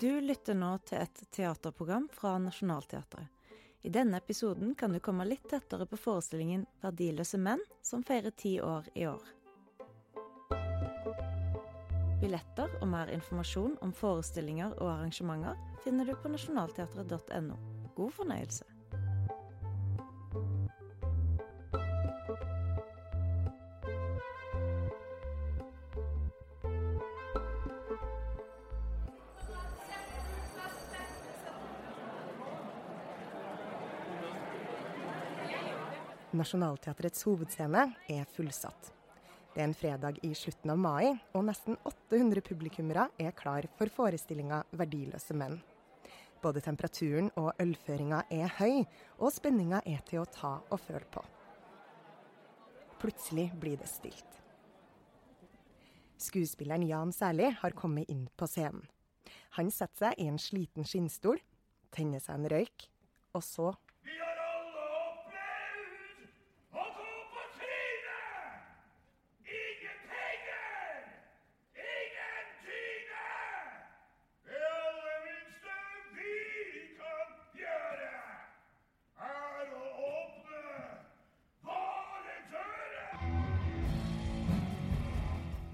Du lytter nå til et teaterprogram fra Nationaltheatret. I denne episoden kan du komme litt tettere på forestillingen 'Verdiløse menn', som feirer ti år i år. Billetter og mer informasjon om forestillinger og arrangementer finner du på nasjonalteatret.no. God fornøyelse. Nationaltheatrets hovedscene er fullsatt. Det er en fredag i slutten av mai, og nesten 800 publikummere er klar for forestillinga 'Verdiløse menn'. Både temperaturen og ølføringa er høy, og spenninga er til å ta og føle på. Plutselig blir det stilt. Skuespilleren Jan Særlig har kommet inn på scenen. Han setter seg i en sliten skinnstol, tenner seg en røyk, og så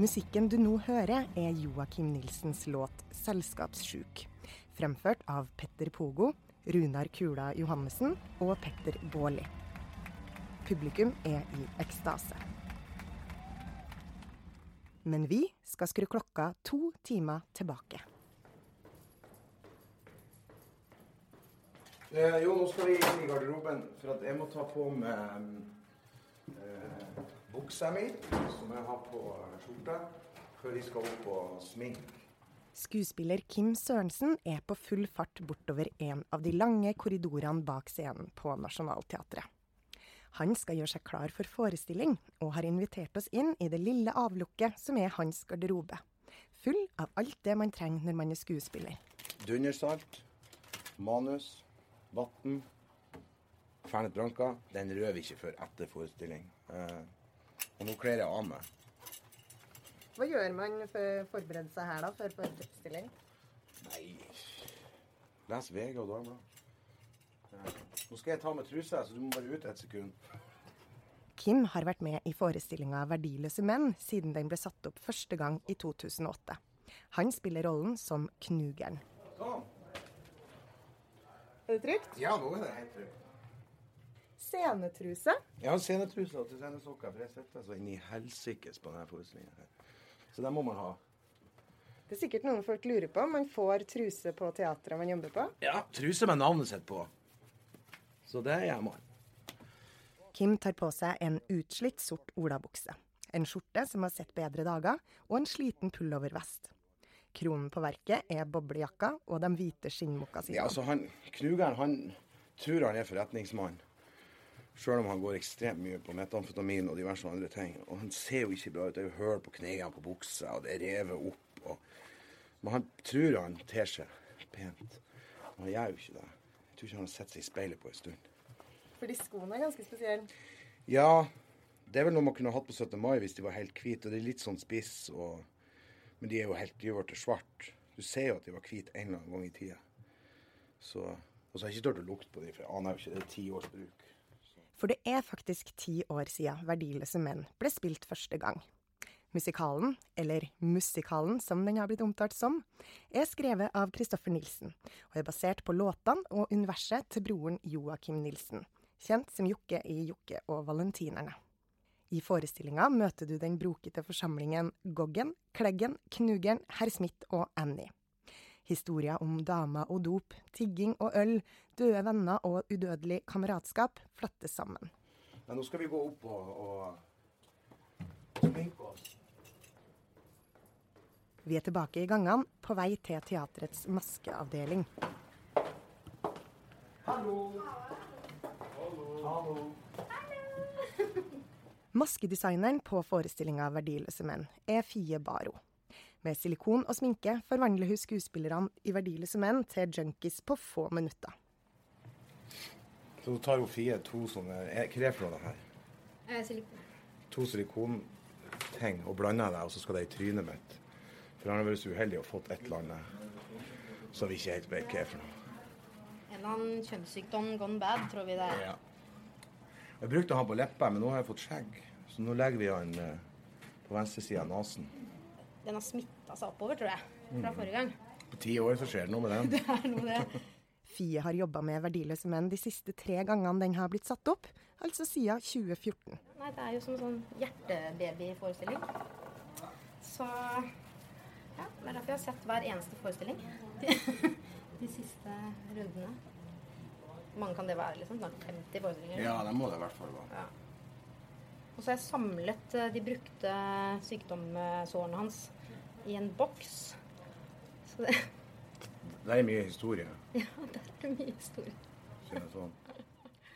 Musikken du nå hører, er Joakim Nilsens låt 'Selskapssjuk', fremført av Petter Pogo, Runar Kula Johannessen og Petter Baarli. Publikum er i ekstase. Men vi skal skru klokka to timer tilbake. Eh, jo, nå skal vi inn i garderoben, for jeg må ta på meg eh, buksa mi, som jeg har på skjorta, før de skal opp og sminke. Skuespiller Kim Sørensen er på full fart bortover en av de lange korridorene bak scenen på Nationaltheatret. Han skal gjøre seg klar for forestilling, og har invitert oss inn i det lille avlukket som er hans garderobe. Full av alt det man trenger når man er skuespiller. Dundersalt, manus, vann, fernet branca. Den rører vi ikke før etter forestilling. Og nå kler jeg av meg. Hva gjør man for å forberede seg her da, før forestilling? Nei Les VG og Dagbladet. Eh, nå skal jeg ta med trusa, så du må bare ut et sekund. Kim har vært med i forestillinga 'Verdiløse menn' siden den ble satt opp første gang i 2008. Han spiller rollen som Knugeren. Sånn. Er det trygt? Ja, nå er det helt trygt. Scenetruse. Jeg har scenetruse og til scenesokker, for jeg sitter så inn i helsikes på denne forestillingen. her. Så den må man ha. Det er sikkert noen folk lurer på om man får truse på teatret man jobber på. Ja, truse med navnet sitt på. Så det gjør man. Kim tar på seg en utslitt sort olabukse, en skjorte som har sett bedre dager, og en sliten pullovervest. Kronen på verket er boblejakka og de hvite skinnmokkasinene. Ja, altså han, Knugeren han tror han er forretningsmann. Sjøl om han går ekstremt mye på metamfetamin og diverse andre ting. Og han ser jo ikke bra ut. Det er jo hull på knærne på buksa, og det er revet opp. Og... Men han tror han ter seg pent. Men han gjør jo ikke det. Jeg tror ikke han har sett seg i speilet på en stund. Fordi skoene er ganske spesielle. Ja, det er vel noe man kunne hatt på 17. mai hvis de var helt hvite. Og det er litt sånn spiss, og... men de er jo helt de er blitt svart. Du ser jo at de var hvite en eller annen gang i tida. Så... Og så har jeg ikke turt å lukte på dem, for jeg aner jo ikke. Det er ti års bruk. For det er faktisk ti år siden 'Verdiløse menn' ble spilt første gang. Musikalen, eller Musikalen som den har blitt omtalt som, er skrevet av Kristoffer Nilsen, og er basert på låtene og universet til broren Joakim Nilsen, kjent som Jokke i Jokke og Valentinerne. I forestillinga møter du den brokete forsamlingen Goggen, Kleggen, Knugeren, Herr Smith og Annie. Historier om damer og dop, tigging og øl, døde venner og udødelig kameratskap flettes sammen. Men nå skal vi gå opp og, og sminke oss. Vi er tilbake i gangene, på vei til teatrets maskeavdeling. Hallo. Hallo. Maskedesigneren på forestillinga 'Verdiløse menn' er Fie Baro. Med silikon og sminke forvandler hun skuespillerne i 'Verdiløse menn' til junkies på få minutter. Så du tar jo Fie to sånne Hva er det for noe her? Eh, silikon. To silikonting og blander det, og så skal det i trynet mitt. For han har vært så uheldig og fått et eller annet. som vi ikke helt vet hva er for noe. En eller annen kjønnssykdom gone bad, tror vi det er. Ja. Jeg brukte han på leppa, men nå har jeg fått skjegg. Så nå legger vi han eh, på venstre side av nesen. Den har smitta seg oppover, tror jeg, fra Mm. forrige gang. På ti år så skjer det noe med den. Det er noe med det. Fie har jobba med Verdiløse menn de siste tre gangene den har blitt satt opp, altså siden 2014. Nei, det er jo som en sånn hjertebabyforestilling. Så ja, det er derfor jeg har sett hver eneste forestilling. De, de siste rundene. Hvor mange kan det være? liksom? Snart 50 forestillinger? Ja, det må det i hvert fall være. Ja. Og så har jeg samlet eh, de brukte sykdomssårene hans i en boks. Så det, Det er mye historie. ja, det er mye historie. sånn.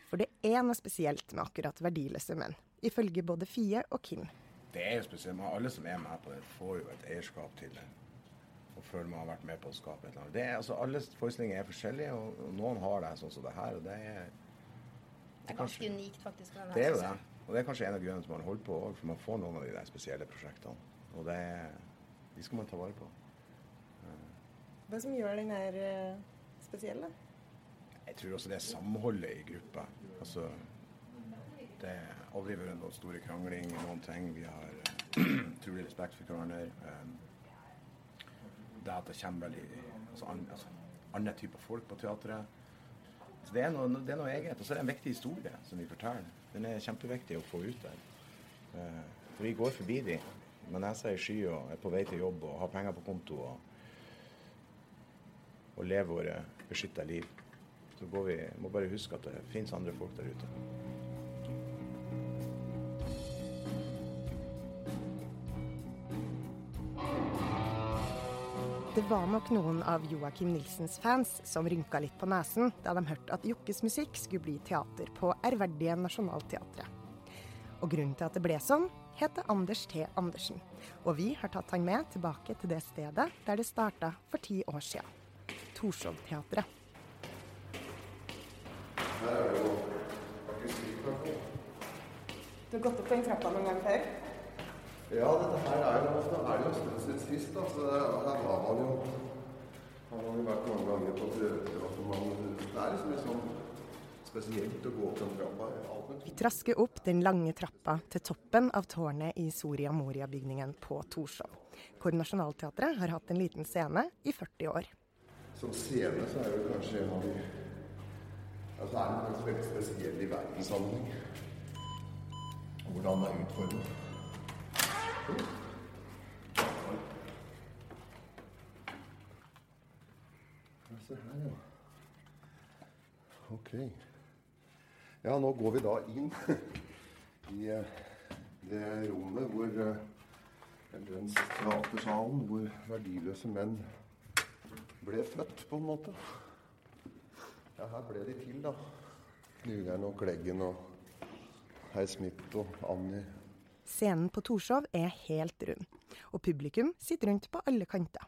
For det er noe spesielt med akkurat Verdiløse menn, ifølge både Fie og Kim. Det er jo spesielt. men Alle som er med på det, får jo et eierskap til det. Og føler man har vært med på å skape et eller annet. Det er, altså, alle forestillinger er forskjellige, og, og noen har det sånn som det her. og det er Det er ganske unikt, faktisk. Det er jo det. Og det er kanskje en av grunnene til man holder på for man får noen av de der spesielle prosjektene. Og det de skal man ta vare på. Hva som gjør den her spesiell, da? Jeg tror også det er samholdet i gruppa. Altså, det har aldri vært noen store krangling i noen ting. Vi har eh, utrolig respekt for hverandre. Eh, Det at det kommer veldig altså, an, altså, andre typer folk på teatret. Så det er, noe, det er noe eget. Og så er det en viktig historie som vi forteller. Den er kjempeviktig å få ut der. Eh, For vi går forbi de med nesa i sky og er på vei til jobb og har penger på konto og, og lever våre beskytta liv. Så vi, må bare huske at det finnes andre folk der ute. Det var nok noen av Joakim Nilsens fans som rynka litt på nesen da de hørte at Jokkes musikk skulle bli teater på ærverdige Nationaltheatret. Og grunnen til at det ble sånn, heter Anders T. Andersen. Og vi har tatt han med tilbake til det stedet der det starta for ti år siden. Torshovteatret. Du har gått opp den trappa noen gang før? Ja, dette her er jo ofte er det jo siden sist, da. Så det, her var man jo har man jo vært mange ganger på prøver. og man, Det er liksom sånn spesielt å gå opp den trappa. Vi trasker opp den lange trappa til toppen av tårnet i Soria Moria-bygningen på Torshov, hvor Nationaltheatret har hatt en liten scene i 40 år. Som scene så er det kanskje en av de Altså er en veldig spesiell i verdenssammenheng. Hvordan det er utformet. Ja, Se her, ja. Ok. Ja, nå går vi da inn i eh, det rommet hvor eh, Eller den teatersalen hvor verdiløse menn ble født, på en måte. Ja, her ble de til, da. Nygeren og Kleggen og Herr Smith og Annie. Scenen på Torshov er helt rund, og publikum sitter rundt på alle kanter.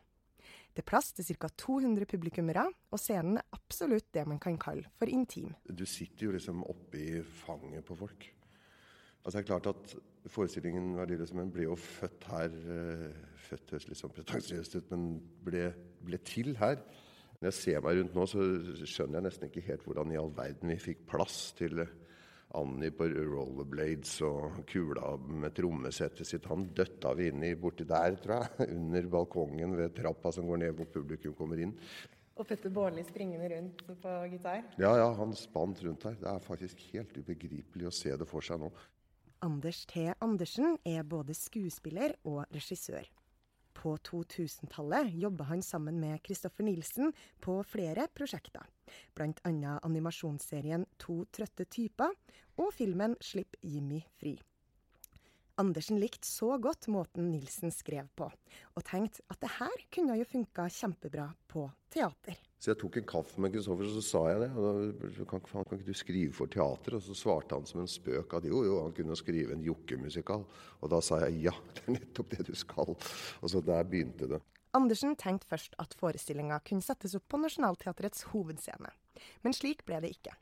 Det er plass til ca. 200 publikummere, og scenen er absolutt det man kan kalle for intim. Du sitter jo liksom oppi fanget på folk. Altså det er klart at Forestillingen 'Verdiløse menn' ble jo født her eh, Født høres litt sånn pretensiøst ut, men ble, ble til her. Når jeg ser meg rundt nå, så skjønner jeg nesten ikke helt hvordan i all verden vi fikk plass til Annie på rollerblades og kula med trommesettet sitt. Han døtta vi inn i borti der, tror jeg. Under balkongen ved trappa som går ned hvor publikum kommer inn. Og Petter Baarli springende rundt på gitar. Ja, ja, han spant rundt her. Det er faktisk helt ubegripelig å se det for seg nå. Anders T. Andersen er både skuespiller og regissør. På 2000-tallet jobba han sammen med Kristoffer Nilsen på flere prosjekter, bl.a. animasjonsserien To trøtte typer og filmen Slipp Jimmy fri. Andersen likte så godt måten Nilsen skrev på, og tenkte at det her kunne jo funka kjempebra på teater. Så jeg tok en kaffe med Kristoffer, og så sa jeg det. Og da, kan, faen, kan ikke du skrive for teater? Og så svarte han som en spøk at jo, jo, han kunne skrive en jokkemusikal. Og da sa jeg ja, det er nettopp det du skal. Og så der begynte det. Andersen tenkte først at forestillinga kunne settes opp på Nationaltheatrets hovedscene, men slik ble det ikke.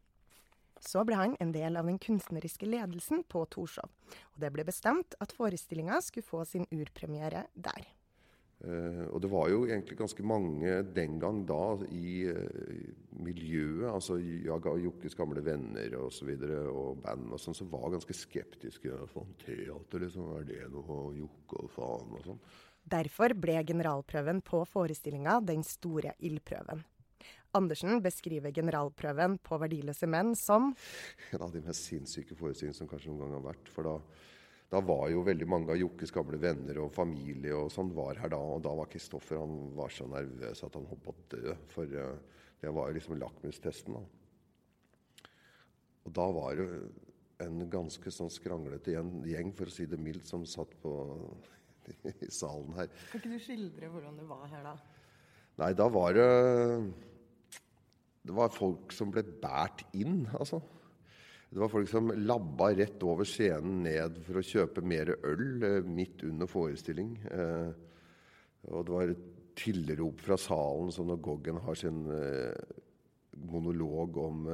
Så ble han en del av den kunstneriske ledelsen på Torshov, og det ble bestemt at forestillinga skulle få sin urpremiere der. Uh, og det var jo egentlig ganske mange den gang da i uh, miljøet, altså Jaga og Jokkes gamle venner og så videre, og band og sånn, som var ganske skeptiske. Faen, teater, liksom, er det noe Jokke og faen og sånn? Derfor ble generalprøven på forestillinga den store ildprøven. Andersen beskriver generalprøven på Verdiløse menn som en av de mest sinnssyke forestillingene som kanskje noen gang har vært. For da, da var jo veldig mange av Jokkes gamle venner og familie og sånn var her da. Og da var Kristoffer han var så nervøs at han holdt på å dø. For uh, det var jo liksom lakmustesten. da. Og da var det en ganske sånn skranglete gjeng, for å si det mildt, som satt på i salen her. Kan ikke du skildre hvordan det var her da? Nei, da var det Det var folk som ble båret inn, altså. Det var folk som labba rett over scenen ned for å kjøpe mer øl eh, midt under forestilling. Eh, og det var tilrop fra salen, som når Goggen har sin eh, monolog om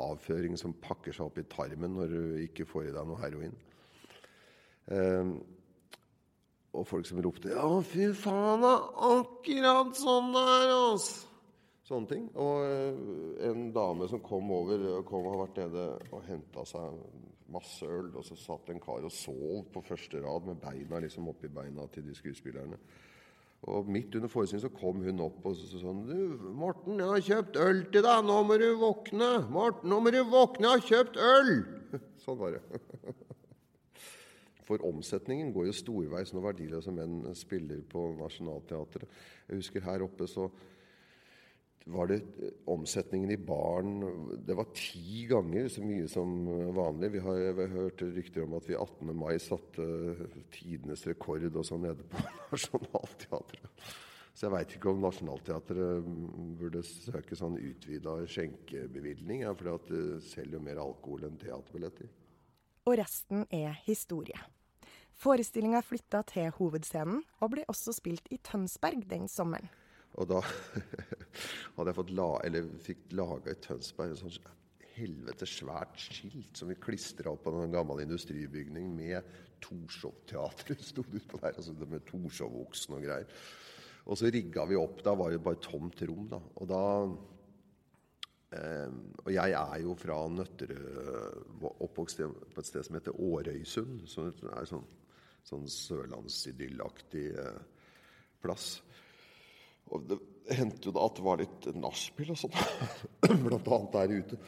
avføring som pakker seg opp i tarmen når du ikke får i deg noe heroin. Og folk som ropte 'Ja, fy faen, da! Akkurat sånn det er', altså!' Sånne ting. Og eh, en dame som kom over, kom og har vært nede og henta seg masse øl. Og så satt en kar og sov på første rad med beina liksom oppi beina til de skuespillerne. Og midt under forestillingen så kom hun opp og så sånn Du, Morten, jeg har kjøpt øl til deg. Nå må du våkne. Morten, nå må du våkne. Jeg har kjøpt øl! Sånn var det. For omsetningen går jo storveis når verdiløse menn spiller på Nationaltheatret. Jeg husker her oppe så var det omsetningen i baren Det var ti ganger så mye som vanlig. Vi har, vi har hørt rykter om at vi 18. mai satte tidenes rekord også nede på Nationaltheatret. Så jeg veit ikke om Nationaltheatret burde søke sånn utvida skjenkebevilgning, ja, for det selger jo mer alkohol enn teaterbilletter. Og resten er historie. Forestillinga flytta til hovedscenen, og ble også spilt i Tønsberg den sommeren. Og da hadde jeg fått la, eller fikk laga i Tønsberg en sånn helvete svært skilt som vi klistra opp på en gammel industribygning med Torshov-teatret sto det utpå der. altså Med Torshov-oksen og greier. Og så rigga vi opp. Da var det bare tomt rom. da. Og da eh, Og jeg er jo fra Nøtterøy, oppvokst på et sted som heter Årøysund. Som er sånn sånn sørlandsidyllaktig eh, plass. Og det hendte jo da at det var litt nachspiel og sånn, blant annet der ute.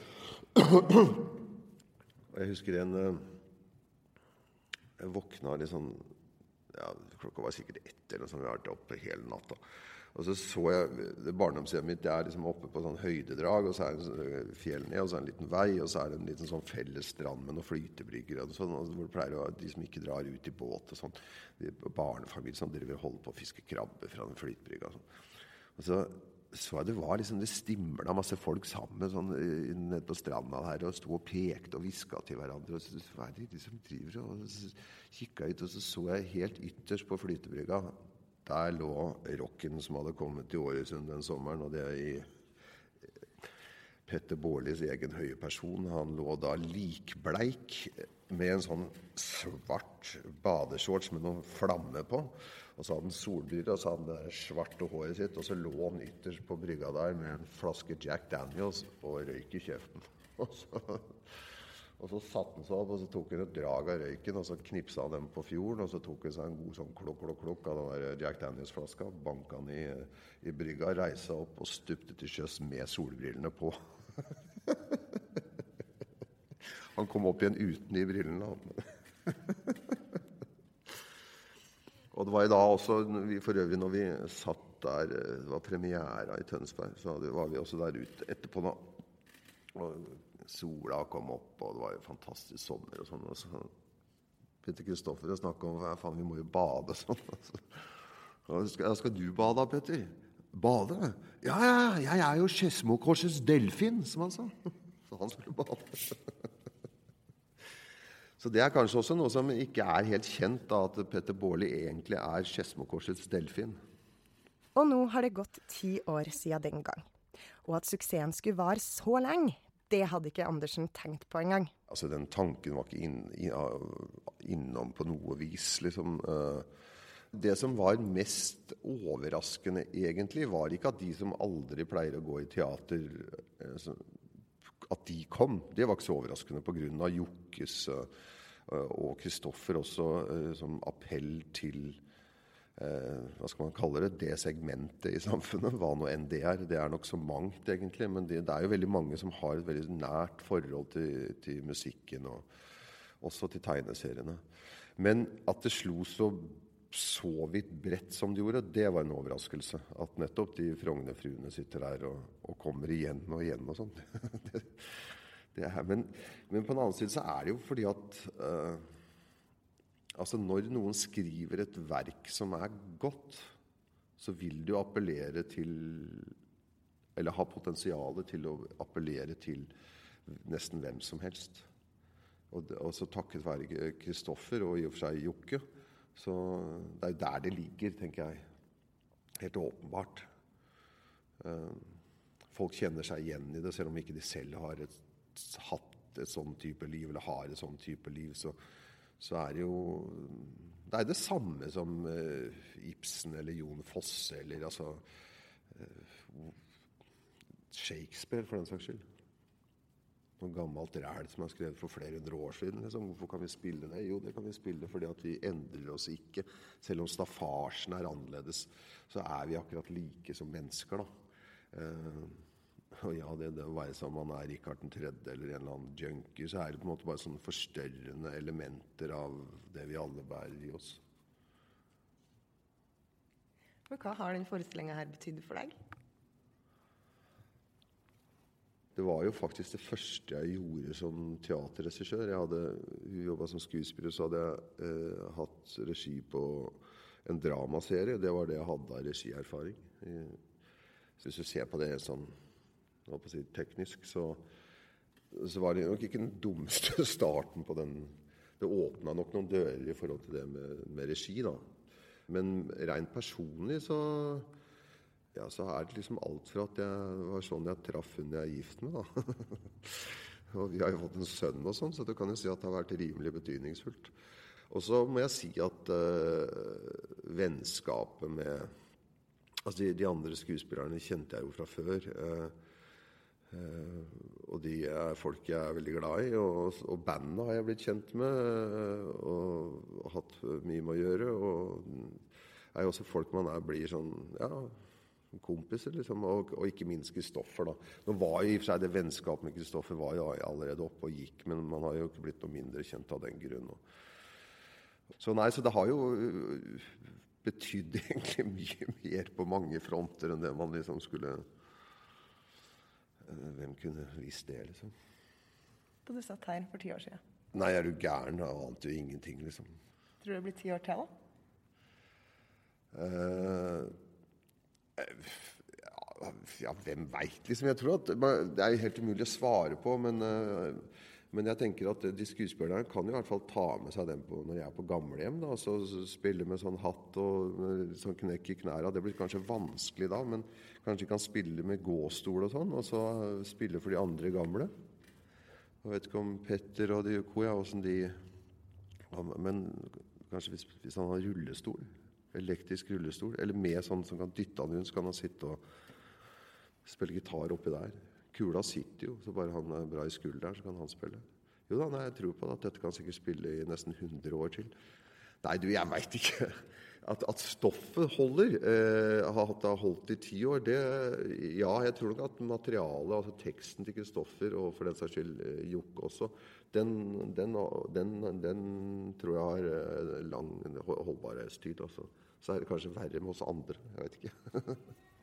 og jeg husker en eh, Jeg våkna litt sånn ja, Klokka var sikkert ett, eller noe sånt. Vi har vært oppe hele natta. Og så så jeg det Barndomshjemmet mitt det er liksom oppe på sånn høydedrag, og så er det sånn fjell ned, og så er det en liten vei, og så er det en liten sånn felles strand med noen flytebrygger og sånn, hvor det pleier å de som ikke drar ut i båt og sånn, barnefamilier som driver og holder på å fiske krabbe fra den flytebrygga. Sånn. Og så så jeg det var liksom, det stimla masse folk sammen sånn, nede på stranda her og sto og pekte og hviska til hverandre. og så var det de som driver og kikka ut, og så så jeg helt ytterst på flytebrygga der lå rocken som hadde kommet til Ålesund den sommeren. og det er i Petter Baarlis egen høye person. Han lå da likbleik med en sånn svart badeshorts med noen flamme på. Og så hadde han solbriller og så hadde han det svarte håret sitt. Og så lå han ytterst på brygga der med en flaske Jack Daniels og røyk i kjeften. Og så og så satte han seg opp og så tok han et drag av røyken og så knipsa han dem på fjorden. Og så tok han seg en god sånn klokk, klokk, klokk av den der Jack Daniels-flaska, banka den i, i brygga, reisa opp og stupte til sjøs med solbrillene på. han kom opp igjen uten de brillene. og det var da også, for øvrig når vi satt der, det var premiera i Tønsberg, så var vi også der ute etterpå. da. Og sola kom opp, og det var jo fantastisk sommer og sånn. Og så Petter Kristoffer snakka om Ja faen, vi må jo bade sånn. Skal, skal du bade, da, Petter? Bade? Ja, ja, jeg er jo Skedsmokorsets delfin, som han sa. Så han skulle bade. Så det er kanskje også noe som ikke er helt kjent, da, at Petter Baarli egentlig er Skedsmokorsets delfin. Og nå har det gått ti år siden den gang. Og at suksessen skulle vare så lenge, det hadde ikke Andersen tenkt på engang. Altså, den tanken var ikke inn, innom på noe vis, liksom. Uh, Det som var mest overraskende, egentlig, var ikke at de som aldri pleier å gå i teater, eh, at de kom. Det var ikke så overraskende pga. Jokkes eh, og Kristoffer også eh, som appell til eh, hva skal man kalle det, det segmentet i samfunnet, hva nå enn det er. Det er nok så mangt, egentlig. Men det, det er jo veldig mange som har et veldig nært forhold til, til musikken, og også til tegneseriene. Men at det slo så så vidt bredt som de gjorde, det var en overraskelse. At nettopp de Frogner-fruene sitter der og, og kommer igjen og igjen og sånn. men, men på den annen side så er det jo fordi at uh, Altså når noen skriver et verk som er godt, så vil det jo appellere til Eller ha potensialet til å appellere til nesten hvem som helst. Og og så takket være Kristoffer og i og for seg Jokke. Så det er jo der det ligger, tenker jeg. Helt åpenbart. Eh, Folk kjenner seg igjen i det, selv om ikke de selv har et, hatt et sånn type liv, eller har et sånn type liv. Så, så er det jo Det er det samme som eh, Ibsen eller Jon Fosse eller altså eh, Shakespeare, for den saks skyld. Noe gammelt ræl som er skrevet for flere hundre år siden. Liksom. Hvorfor kan vi spille det? Jo, det kan vi spille fordi at vi endrer oss ikke. Selv om staffasjen er annerledes, så er vi akkurat like som mennesker, da. Eh, og ja, det, det å være som man er Rikard 3. eller en eller annen junkie, så er det på en måte bare sånne forstørrende elementer av det vi alle bærer i oss. Men hva har den forestillinga her betydd for deg? Det var jo faktisk det første jeg gjorde som teaterregissør. Jeg hadde jobba som skuespiller, så hadde jeg eh, hatt regi på en dramaserie. Det var det jeg hadde av regierfaring. Eh, så hvis du ser på det sånn si, teknisk, så, så var det nok ikke den dummeste starten på den. Det åpna nok noen dører i forhold til det med, med regi, da. Men rent personlig så ja, så er det liksom alt fra at jeg det var sånn jeg traff hun jeg er gift med, da. og vi har jo fått en sønn og sånn, så du kan jo si at det har vært rimelig betydningsfullt. Og så må jeg si at eh, vennskapet med Altså de, de andre skuespillerne kjente jeg jo fra før. eh, eh, og de er folk jeg er veldig glad i. Og, og bandet har jeg blitt kjent med eh, og, og hatt mye med å gjøre. Og er jo også folk man er, blir sånn ja, kompiser, liksom. Og, og ikke minst Kristoffer, da. Nå var jo i og for seg det vennskapet med Kristoffer var jo allerede oppe og gikk, men man har jo ikke blitt noe mindre kjent av den grunn. Så nei, så det har jo øh, betydd egentlig mye mer på mange fronter enn det man liksom skulle øh, Hvem kunne visst det, liksom? Da du satt her for ti år siden. Nei, er du gæren? Jeg ante jo ingenting, liksom. Tror du det blir ti år til? da? Eh, ja, hvem veit, liksom. Jeg tror at Det er helt umulig å svare på, men, eh, men jeg tenker at de skuespillerne kan jo i hvert fall ta med seg den på, når jeg er på gamlehjem. da, så Spille med sånn hatt og sånn knekk i knærne. Det blir kanskje vanskelig da, men kanskje kan spille med gåstol og sånn, og så eh, spille for de andre gamle. Jeg vet ikke om Petter og de co. Ja, åssen de Men kanskje hvis, hvis han har rullestol? Elektrisk rullestol? Eller med sånn som kan dytte han rundt, så kan han sitte og spille gitar oppi der. Kula sitter jo, så bare han er bra i skulderen, så kan han spille. Jo da, nei, jeg tror på det, at dette kan sikkert spille i nesten 100 år til. Nei, du, jeg veit ikke. At, at stoffet holder, eh, at det har holdt i ti år, det Ja, jeg tror nok at materialet, altså teksten til Kristoffer, og for den saks skyld eh, Jokke også, den, den, den, den tror jeg har eh, lang holdbarhetstid. Altså. Så er det kanskje verre med oss andre. Jeg vet ikke.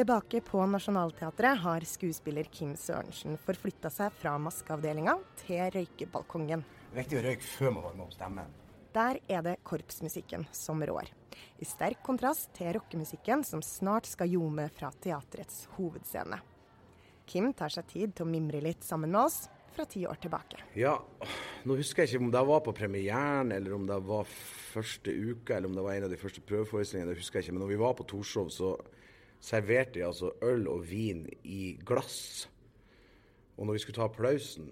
Tilbake på Nationaltheatret har skuespiller Kim Sørensen forflytta seg fra maskeavdelinga til røykebalkongen. Er viktig å røyke før man varmer opp stemmen. Der er det korpsmusikken som rår. I sterk kontrast til rockemusikken som snart skal ljome fra teatrets hovedscene. Kim tar seg tid til å mimre litt sammen med oss fra ti år tilbake. Ja, nå husker jeg ikke om det var på premieren, eller om det var første uka, eller om det var en av de første prøveforestillingene. Det husker jeg ikke. Men når vi var på Torshov, så serverte de altså øl og vin i glass. Og når vi skulle ta applausen,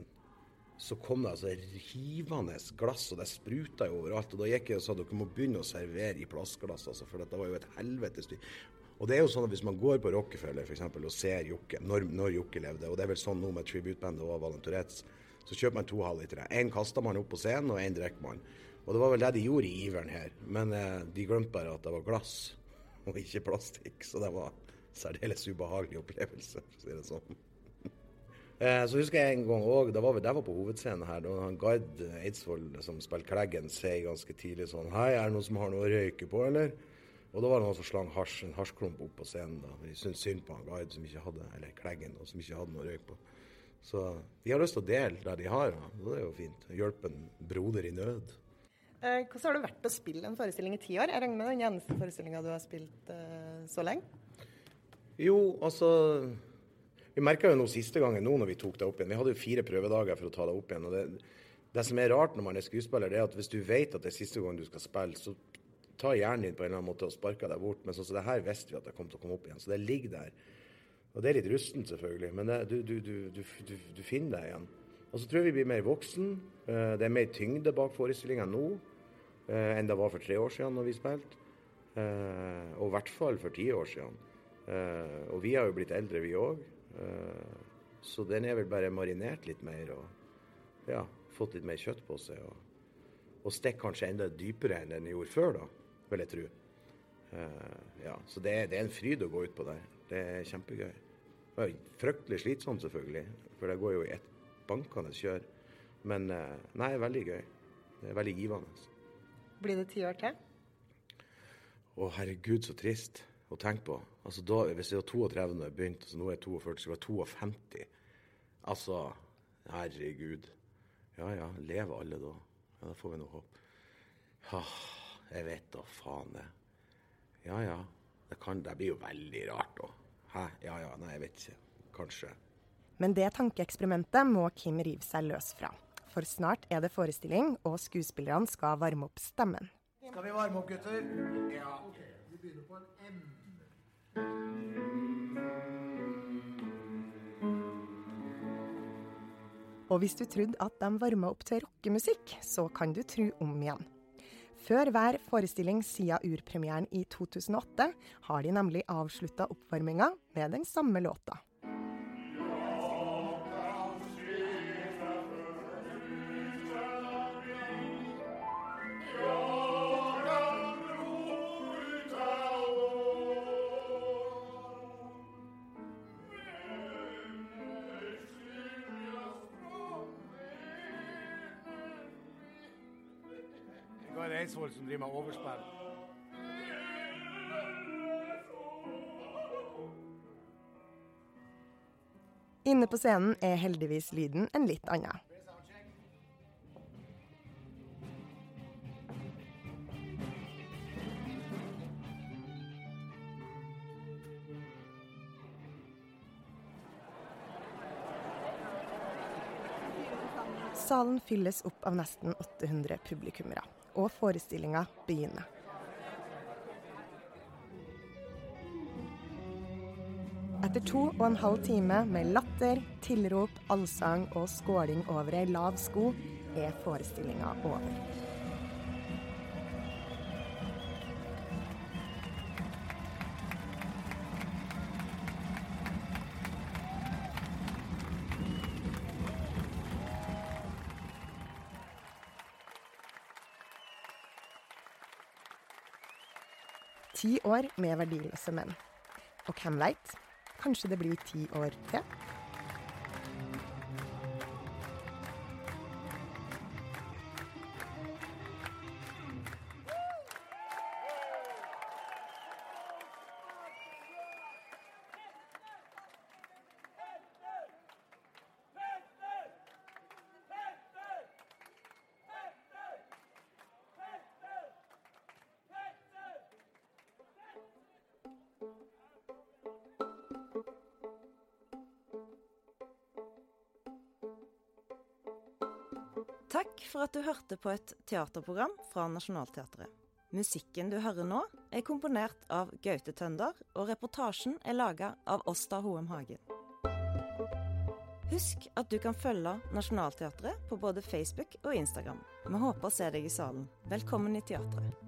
så kom det altså rivende glass, og det spruta jo overalt. Og da gikk jeg og sa dere må begynne å servere i plastglass, altså, for dette var jo et helvetes styr. Og det er jo sånn at Hvis man går på Rockefeller for eksempel, og ser Jokke, når, når Jokke levde, og det er vel sånn nå med tributebandet og Valen så kjøper man to halvlitere. Én kaster man opp på scenen, og én drikker man. Og det var vel det de gjorde i iveren her. Men eh, de glemte bare at det var glass, og ikke plastikk. Så det var særdeles ubehagelig opplevelse, for å si det sånn. Eh, så husker jeg en gang òg, det var var på hovedscenen her, da han Gard Eidsvoll som spilte Kleggen, sier ganske tidlig sånn Hei, er det noen som har noe å røyke på, eller? Og da var det noen som slang hasj, en hasjklump opp på scenen. da. Vi syntes synd på han Gard som ikke hadde, eller Kleggen, da, som ikke hadde noe å røyke på. Så de har lyst til å dele der de har, da. og det er jo fint. Hjelpe en broder i nød. Eh, hvordan har det vært å spille en forestilling i ti år? Jeg regner med den eneste forestillinga du har spilt eh, så lenge? Jo, altså Vi merka jo noe siste gangen nå når vi tok det opp igjen. Vi hadde jo fire prøvedager for å ta det opp igjen. og det, det som er rart når man er skuespiller, det er at hvis du vet at det er siste gang du skal spille, så tar hjernen din på en eller annen måte og sparker deg bort. Men sånn som det her visste vi at det kom til å komme opp igjen. Så det ligger der. Og det er litt rustent, selvfølgelig, men det, du, du, du, du, finner deg igjen. Og så tror jeg vi blir mer voksen. Eh, det er mer tyngde bak forestillinga nå eh, enn det var for tre år siden når vi spilte. Eh, og i hvert fall for ti år siden. Og vi har jo blitt eldre, vi òg. Så den er vel bare marinert litt mer og ja, fått litt mer kjøtt på seg. Og, og stikker kanskje enda dypere enn den gjorde før, da, vil jeg tro. Ja, så det det er en fryd å gå ut på der. Det er kjempegøy. Det er fryktelig slitsomt, selvfølgelig, for det går jo i ett bankende kjør. Men nei, veldig gøy. Det er veldig givende. Blir det ti år til? Å, herregud, så trist å tenke på. Altså, da, Hvis jeg var 32 da jeg begynte, så nå er jeg 42, så var jeg 52. Altså, herregud. Ja ja, lever alle da? Ja, Da får vi noe håp. Ja, jeg vet da faen, det. Ja ja. Det, kan, det blir jo veldig rart, da. Hæ? Ja ja, nei, jeg vet ikke. Kanskje. Men det tankeeksperimentet må Kim rive seg løs fra. For snart er det forestilling, og skuespillerne skal varme opp stemmen. Skal vi varme opp, gutter? Ja. Vi begynner på en M. Og hvis du trodde at de varma opp til rockemusikk, så kan du tro om igjen. Før hver forestilling siden urpremieren i 2008 har de nemlig avslutta oppvarminga med den samme låta. Gard Eidsvoll som driver med overspill. Inne på scenen er heldigvis lyden en litt annen. Salen fylles opp av nesten 800 publikummere, og forestillinga begynner. Etter to og en halv time med latter, tilrop, allsang og skåling over ei lav sko, er forestillinga over. Ti år med verdiløse menn. Og hvem veit? Kanskje det blir ti år til? Takk for at du hørte på et teaterprogram fra Nationaltheatret. Musikken du hører nå, er komponert av Gaute Tønder, og reportasjen er laga av Åsta Hoem Hagen. Husk at du kan følge Nationaltheatret på både Facebook og Instagram. Vi håper å se deg i salen. Velkommen i teatret.